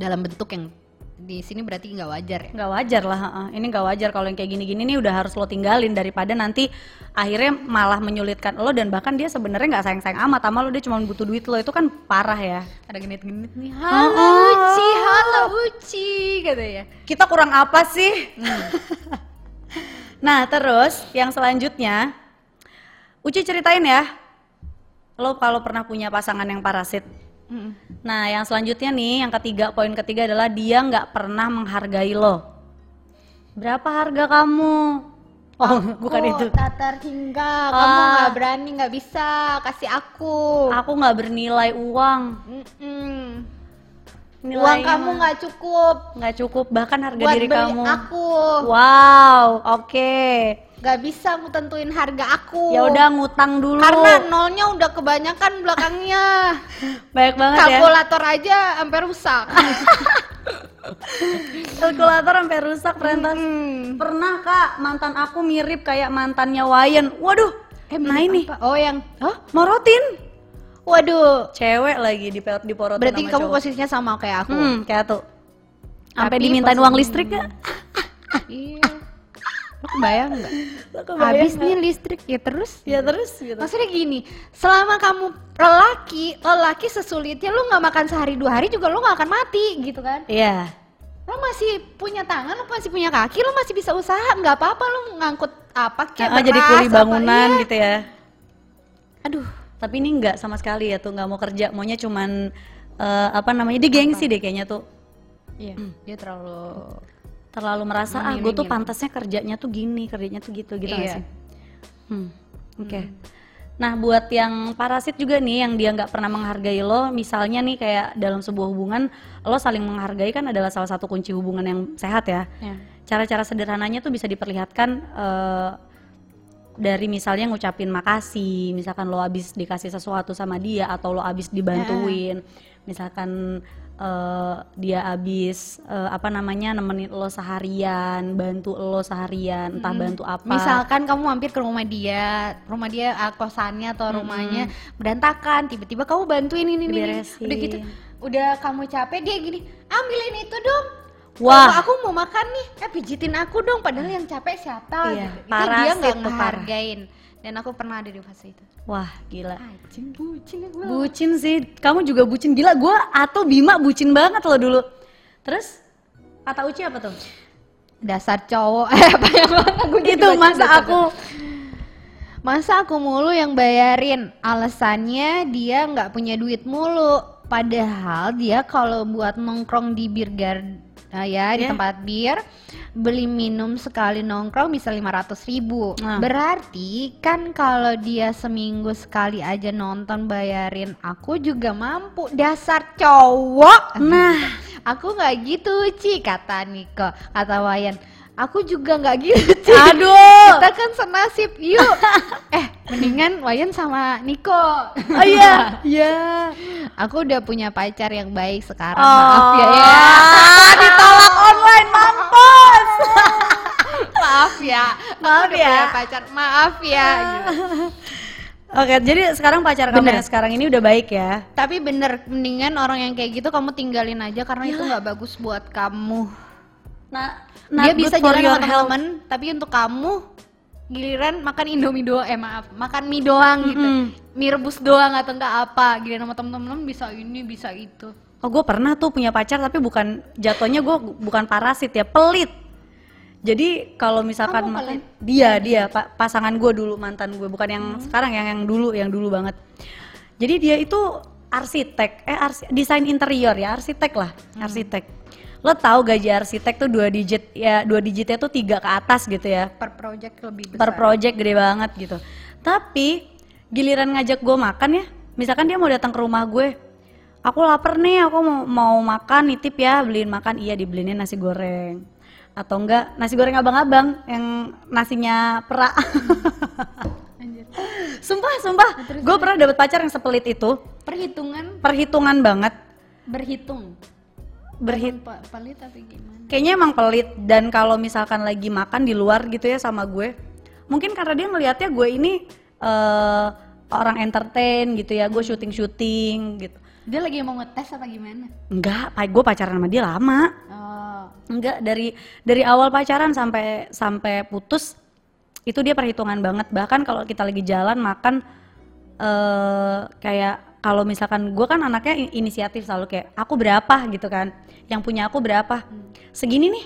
dalam bentuk yang di sini berarti nggak wajar ya. nggak wajar lah. Ini nggak wajar kalau yang kayak gini-gini nih udah harus lo tinggalin daripada nanti akhirnya malah menyulitkan lo dan bahkan dia sebenarnya nggak sayang-sayang amat sama lo dia cuma butuh duit lo itu kan parah ya. Ada genit-genit nih. Halo oh. Uci, halo Uci gitu ya. Kita kurang apa sih? nah terus yang selanjutnya, Uci ceritain ya, lo kalau pernah punya pasangan yang parasit. Nah yang selanjutnya nih, yang ketiga poin ketiga adalah dia nggak pernah menghargai lo. Berapa harga kamu? Oh bukan itu. tak terhingga, kamu Ah. nggak berani, nggak bisa kasih aku. Aku nggak bernilai uang. Mm-mm. Nilainya Uang kamu nggak cukup nggak cukup bahkan harga buat diri kamu. aku. Wow, oke. Nggak bisa aku tentuin harga aku. Ya udah ngutang dulu. Karena nolnya udah kebanyakan belakangnya. Banyak banget ya. Kalkulator aja sampai rusak. Kalkulator sampai rusak Prentas. Hmm. Pernah kak mantan aku mirip kayak mantannya Wayan. Waduh. Eh, nah ini apa? Oh yang, Hah? morotin. Waduh. Cewek lagi di diporotin Berarti sama kamu cowok. posisinya sama kayak aku. Hmm, kayak tuh. Sampai dimintain uang listrik ya? Iya. Lo kebayang nggak? Lo Habis nggak? nih listrik ya terus. Ya terus gitu. Maksudnya gini, selama kamu lelaki, lelaki sesulitnya lu nggak makan sehari dua hari juga lu nggak akan mati gitu kan? Iya. Lo masih punya tangan, lo masih punya kaki, lo masih bisa usaha, nggak apa-apa lo ngangkut apa kayak Ah, jadi kuli bangunan iya. gitu ya. Aduh, Tapi ini enggak sama sekali ya tuh nggak mau kerja, maunya cuman eh, apa namanya? Dia gengsi deh kayaknya tuh. iya, dia terlalu Terlalu merasa ah gue tuh Mengiring-iring. pantasnya kerjanya tuh gini, kerjanya tuh gitu gitu Iya. sih? Hmm, oke. Nah buat yang parasit juga nih yang dia nggak pernah menghargai lo, misalnya nih kayak dalam sebuah hubungan lo saling menghargai kan adalah salah satu kunci hubungan yang sehat ya. ya. Cara-cara sederhananya tuh bisa diperlihatkan eh, dari misalnya ngucapin makasih, misalkan lo abis dikasih sesuatu sama dia atau lo abis dibantuin, misalkan eh, dia abis eh, apa namanya nemenin lo seharian, bantu lo seharian, entah bantu apa. Misalkan kamu mampir ke rumah dia, rumah dia ah, kosannya atau rumahnya berantakan, tiba-tiba kamu bantuin ini ini, udah gitu, udah kamu capek dia gini, ambilin itu dong. Wah. Kalau aku mau makan nih, eh pijitin aku dong. Padahal yang capek siapa? Iya, gitu. Itu parasit dia nggak tuh, parah. Dan aku pernah ada di fase itu. Wah gila. Anjing bucin ya gue. Bucin sih, kamu juga bucin gila. Gua atau Bima bucin banget lo dulu. Terus kata Uci apa tuh? Dasar cowok. Eh, apa yang aku Itu masa dasar aku Masa aku mulu yang bayarin? Alasannya dia nggak punya duit mulu. Padahal dia kalau buat nongkrong di garden ya di Ya. tempat bir beli minum sekali nongkrong bisa 500 ribu Nah. berarti kan kalau dia seminggu sekali aja nonton bayarin aku juga mampu dasar cowok Nah. aku nggak gitu Ci kata Niko kata Wayan aku juga nggak gitu. Aduh. kita kan senasib. Yuk. Eh mendingan Wayan sama Niko. Oh iya, iya. aku udah punya pacar yang baik sekarang. Oh, maaf ya ya. Ditolak online mampus. maaf ya. Maaf aku udah ya. punya pacar. Maaf ya gitu. Oke, jadi sekarang pacar kamu yang sekarang ini udah baik ya? tapi bener mendingan orang yang kayak gitu kamu tinggalin aja karena itu nggak bagus buat kamu. Nah, dia bisa for jalan your sama teman tapi untuk kamu giliran makan indomie doang eh maaf makan mie doang gitu Mm-mm. mie rebus doang atau enggak apa giliran sama temen-temen bisa ini bisa itu Oh, gue pernah tuh punya pacar tapi bukan jatuhnya gue bukan parasit ya, pelit. Jadi kalau misalkan Kamu pelit? dia dia pa- pasangan gue dulu mantan gue bukan yang sekarang yang yang dulu yang dulu banget. Jadi dia itu arsitek, eh arsi- desain interior ya arsitek lah, arsitek. Lo tahu gaji arsitek tuh dua digit ya dua digitnya tuh tiga ke atas gitu ya. per project lebih per besar project gede banget gitu. Tapi giliran ngajak gue makan ya, misalkan dia mau datang ke rumah gue, aku lapar nih, aku mau, mau makan nitip ya, beliin makan, iya dibeliin nasi goreng. Atau enggak nasi goreng abang-abang yang nasinya perak. Sumpah, sumpah, gue pernah dapet pacar yang sepelit itu, perhitungan perhitungan banget. berhitung berhit Pe- pelit tapi gimana? Kayaknya emang pelit. Dan kalau misalkan lagi makan di luar gitu ya sama gue mungkin karena dia ngelihatnya gue ini eh, orang entertain gitu ya gue syuting syuting gitu. Dia lagi mau ngetes apa gimana? Enggak pa- gue pacaran sama dia lama. Oh. Enggak dari dari awal pacaran sampai sampai putus itu dia perhitungan banget. Bahkan kalau kita lagi jalan makan eh kayak kalau misalkan gue kan anaknya inisiatif selalu kayak aku berapa? gitu kan. Yang punya aku berapa? Segini nih.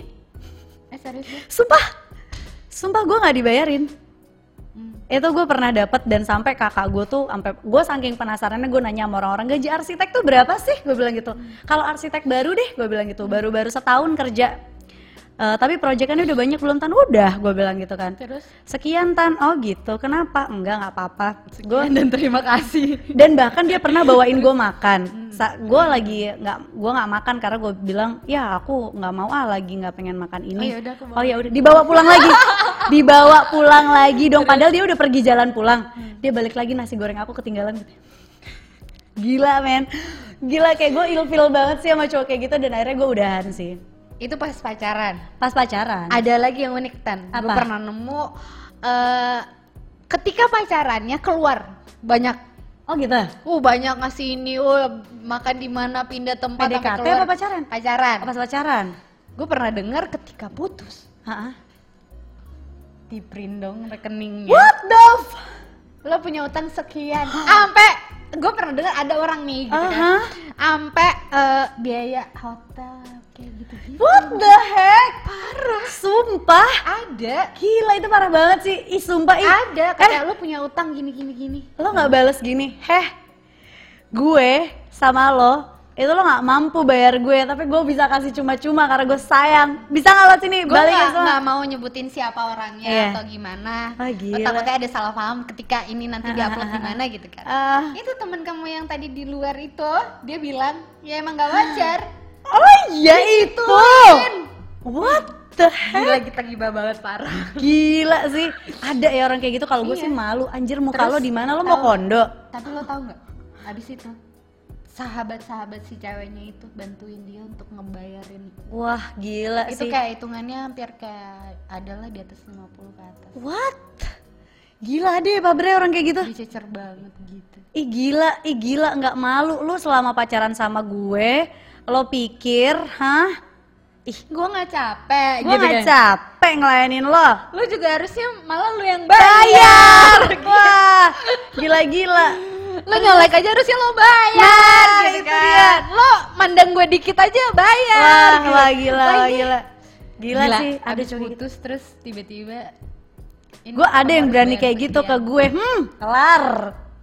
Eh serius sumpah. Sumpah gue nggak dibayarin. Hmm. itu gue pernah dapat dan sampai kakak gue tuh sampai gue saking penasarannya gue nanya sama orang-orang gaji arsitek tuh berapa sih? Gue bilang gitu. Kalau arsitek baru deh gue bilang gitu. Baru-baru setahun kerja Eh, tapi proyekannya udah banyak belum tan. Udah gue bilang gitu kan. Terus? Sekian tan. Oh gitu. Kenapa? Enggak nggak apa-apa. Gue dan terima kasih. Dan bahkan dia pernah bawain gue makan. Sa gue lagi nggak gue nggak makan karena gue bilang ya aku nggak mau ah lagi nggak pengen makan ini. Oh, ya udah, oh ya dibawa pulang lagi. Dibawa pulang lagi dong. Padahal dia udah pergi jalan pulang. Dia balik lagi nasi goreng aku ketinggalan gitu. Gila men. Gila kayak gue ilfil banget sih sama cowok kayak gitu dan akhirnya gue udahan sih itu pas pacaran. Pas pacaran? Ada lagi yang unik tan. Gue Apa? pernah nemu eh ketika pacarannya keluar banyak. Oh gitu? Uh banyak ngasih ini uh makan di mana pindah tempat PDKT keluar. apa pacaran? pacaran. Pas pacaran? Gue pernah dengar ketika putus. Hah? di print dong rekeningnya. What the f- lo punya utang sekian. Sampai gue pernah dengar ada orang nih gitu Aha. kan sampai eh, biaya hotel kayak gitu gitu what the heck parah sumpah ada Gila itu parah banget sih. Ih sumpah ih. ada kayak lo punya utang gini gini gini Lo nggak bales gini. Heh. Gue sama lo itu lo nggak mampu bayar gue tapi gue bisa kasih cuma-cuma karena gue sayang bisa nggak lo sini gue balikin nggak semua nggak mau nyebutin siapa orangnya Iya. atau gimana Gua gila. takutnya ada salah paham ketika ini nanti diupload di mana gitu kan Ah. itu teman kamu yang tadi di luar itu dia bilang ya emang gak wajar oh iya itu. What the heck? Gila kita gibah banget parah gila sih. Ada ya orang kayak gitu. Kalau gue Iya. sih malu. Anjir muka Terus, lo di mana? Lo mau kondo? Tapi lo tau nggak? Abis itu sahabat-sahabat si ceweknya itu bantuin dia untuk ngebayarin. Wah gila itu sih. kayak hitungannya hampir kayak adalah di atas 50 ke atas. What? Gila deh Pak Bre orang kayak gitu. Dicecer banget gitu. Ih gila, ih gila. Nggak malu. Lu selama pacaran sama gue, lo pikir, hah? Ih, gue nggak capek gue gitu nggak kan. capek ngelayanin lo. lu juga harusnya malah lu yang Bayar, wah, gila-gila. lo nyolek aja harusnya lo bayar Nah, gitu itu kan dia. lo mandang gue dikit aja bayar Wah, gitu. wah gila, wah Lagi- gila. Gila, sih, ada abis gitu. putus terus tiba-tiba Gue ada yang berani bayar kayak gitu ke gue, hmm, kelar.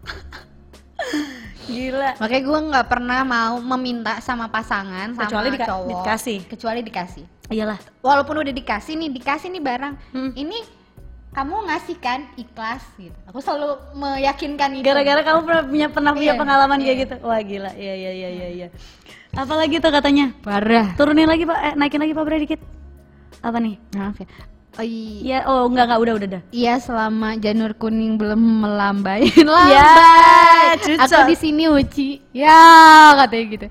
gila. makanya gue nggak pernah mau meminta sama pasangan Kecuali sama dika- cowok dikasih. kecuali dikasih Iyalah. walaupun udah dikasih nih dikasih nih barang Hmm. ini kamu ngasih kan ikhlas gitu aku selalu meyakinkan itu Gara-gara kamu pernah punya pernah punya Iya, pengalaman kayak iya. gitu. Wah gila, iya iya iya iya. iya. Apalagi tuh katanya? parah Turunin lagi pak, eh, naikin lagi pak Bre dikit. Apa nih? maaf ya oh, iya. Oh enggak enggak udah udah udah. Iya selama janur kuning belum melambai Ya, lambai cucok. Aku di sini Uci Ya katanya gitu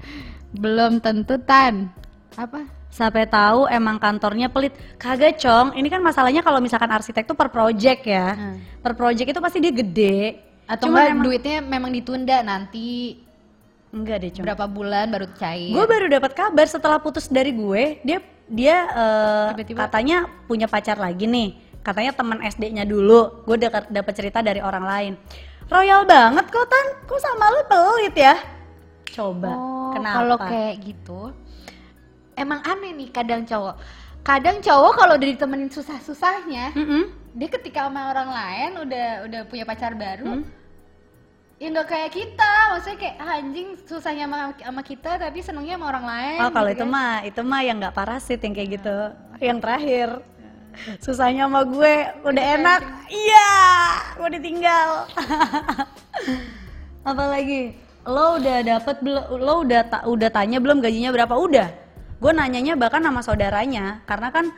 Belum tentu tan Apa? Sampai tahu emang kantornya pelit. Kagak cong, ini kan masalahnya kalau misalkan arsitek tuh per project ya. Hmm. Per project itu pasti dia gede. Atau Cuman enggak emang- duitnya memang ditunda nanti Enggak deh cong. Berapa bulan baru cair Gue baru dapat kabar setelah putus dari gue, dia dia eh, Tiba-tiba- katanya punya pacar lagi nih. Katanya teman SD-nya dulu. Gue dapat dapat cerita dari orang lain. Royal banget kok Tan. Kok sama lu pelit ya? Coba. Oh, Kenapa? Kalau kayak gitu Emang aneh nih kadang cowok Kadang cowok kalau udah ditemenin susah-susahnya Mm-mm. Dia ketika sama orang lain udah udah punya pacar baru Hmm. Ya nggak kayak kita, maksudnya kayak ah, anjing susahnya sama, sama kita tapi senengnya sama orang lain. Oh kalau gitu itu kan. mah itu mah yang nggak parasit yang kayak gitu. Yang terakhir susahnya sama gue udah enak. Iya, gue ditinggal. Apalagi lo udah dapet? Lo udah ta- udah tanya belum gajinya berapa? Udah. Gue nanyanya bahkan sama saudaranya karena kan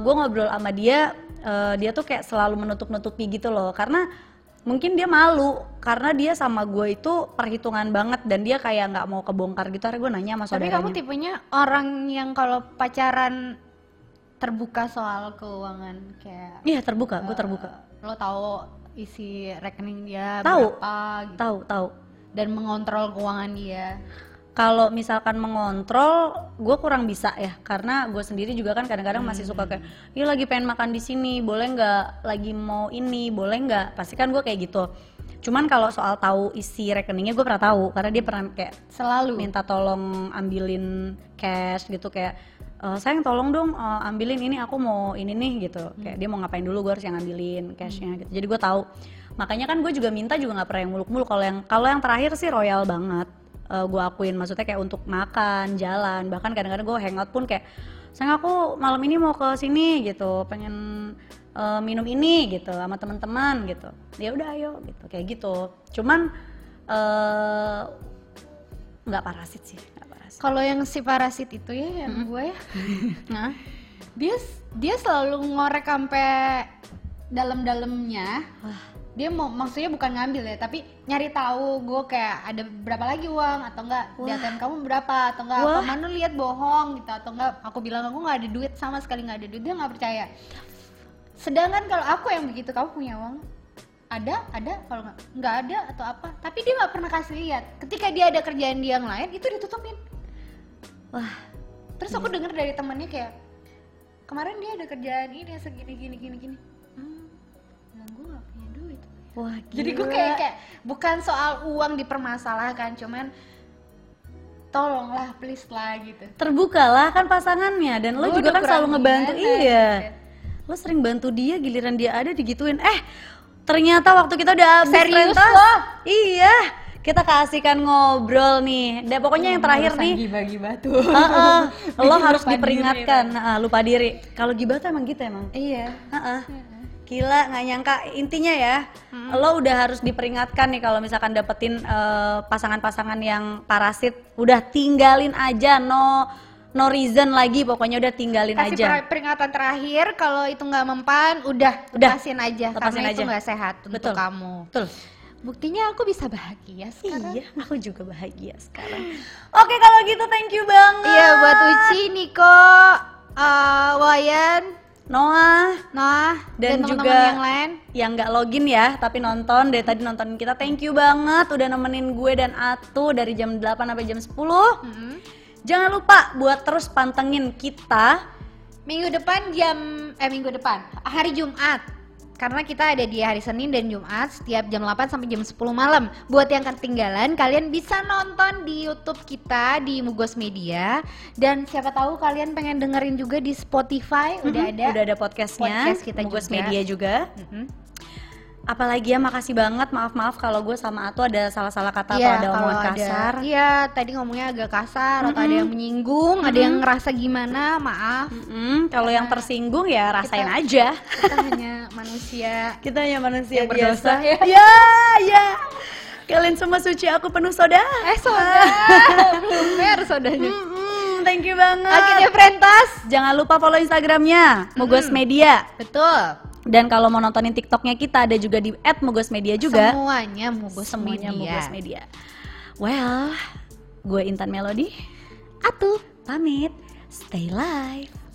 gue ngobrol sama dia, eh, dia tuh kayak selalu menutup-nutupi gitu loh. Karena mungkin dia malu karena dia sama gue itu perhitungan banget dan dia kayak nggak mau kebongkar gitu. Akhirnya gue nanya sama Tapi saudaranya. kamu tipenya orang yang kalau pacaran terbuka soal keuangan kayak iya terbuka gue terbuka. eh, lo tahu isi rekening dia Tahu. berapa gitu? Tahu tahu. Dan mengontrol keuangan dia. Kalau misalkan mengontrol gue kurang bisa ya. Karena gue sendiri juga kan kadang-kadang masih suka kayak iya lagi pengen makan di sini boleh nggak? Lagi mau ini boleh nggak? Pasti kan gue kayak gitu. Cuman kalau soal tahu isi rekeningnya gue pernah tahu. Karena dia pernah kayak Selalu. minta tolong ambilin cash gitu kayak "Eh, sayang tolong dong eh, ambilin ini aku mau ini nih gitu. Kayak dia mau ngapain dulu gue harus yang ambilin cashnya gitu. Jadi gue tahu. Makanya kan gue juga minta juga nggak pernah yang muluk-muluk. Kalau yang kalau yang terakhir sih royal banget Eh, gue akuin. Maksudnya kayak untuk makan jalan. Bahkan kadang-kadang gue hangout pun kayak sayang aku malam ini mau ke sini gitu. Pengen eh, minum ini gitu sama teman-teman gitu. Ya udah ayo gitu. Kayak gitu. Cuman eh nggak parasit sih Kalau yang si parasit itu ya yang gue ya, nah dia dia selalu ngorek sampai dalam-dalamnya. Dia mau maksudnya bukan ngambil ya, tapi nyari tahu gue kayak ada berapa lagi uang atau enggak di ATM kamu berapa atau enggak apa Wah. mana lihat bohong gitu atau enggak aku bilang aku nggak ada duit sama sekali nggak ada duit dia nggak percaya. Sedangkan kalau aku yang begitu kamu punya uang ada ada kalau nggak nggak ada atau apa tapi dia nggak pernah kasih lihat ketika dia ada kerjaan dia yang lain itu ditutupin wah Terus aku denger dari temannya kayak kemarin dia ada kerjaan ini segini gini gini gini. Wah Jadi gue gila. kayak kayak bukan soal uang dipermasalahkan, cuman tolonglah please lah gitu. terbuka lah kan pasangannya dan lo juga kan selalu ngebantu gimana, iya gitu. lo sering bantu dia giliran dia ada digituin eh ternyata waktu kita udah habis Serius lo? iya kita kasihkan ngobrol nih dan pokoknya yang terakhir nih bagi batu. Heeh, lo Bikin harus lupa diperingatkan Heeh, lupa diri kalau gibah tuh emang gitu emang Iya. Heeh. Gila nggak nyangka. Intinya ya lo udah harus diperingatkan nih kalau misalkan dapetin eh, pasangan-pasangan yang parasit. Udah tinggalin aja no no reason lagi. Pokoknya udah tinggalin Kasih aja. per- peringatan terakhir kalau itu nggak mempan, udah, Udah, lepasin aja. Lepasin karena itu aja. nggak sehat untuk Betul. kamu. betul. Buktinya aku bisa bahagia sekarang. iya aku juga bahagia sekarang. Oke kalau gitu thank you banget. Iya buat Uci, Niko, eh, Wayan, Noah Nah, Dan teman-teman juga- yang lain. yang nggak login ya tapi nonton dari tadi nontonin kita thank you banget udah nemenin gue dan Atu dari jam 8 sampai jam 10 Mm-mm. jangan lupa buat terus pantengin kita Minggu depan jam eh minggu depan hari Jumat. Karena kita ada di hari Senin dan Jumat setiap jam 8 sampai jam 10 malam. Buat yang ketinggalan, kalian bisa nonton di YouTube kita di Mugos Media dan siapa tahu kalian pengen dengerin juga di Spotify udah ada. udah ada podcastnya Podcast kita Mugos juga. Media juga Mm-mm. Apalagi ya makasih banget maaf maaf kalau gue sama Atu ada salah-salah kata Iya, atau ada kalau omongan ada- kasar Iya, tadi ngomongnya agak kasar atau ada yang menyinggung, ada yang ngerasa gimana, maaf. Mm-mm, kalau yang tersinggung ya rasain aja Kita hanya manusia. kita hanya manusia Yang berdosa, biasa ya. ya ya kalian semua suci aku penuh soda Eh, soda. Belum sodanya. Mm-mm, thank you banget deh, Frentas. jangan lupa follow instagramnya Mugos Media Betul. Dan kalau mau nontonin tiktoknya kita ada juga di @mugosmedia juga. Semuanya Mugos semuanya Media. Mugos Media. Well gue Intan Melody. Atuh. pamit. Stay live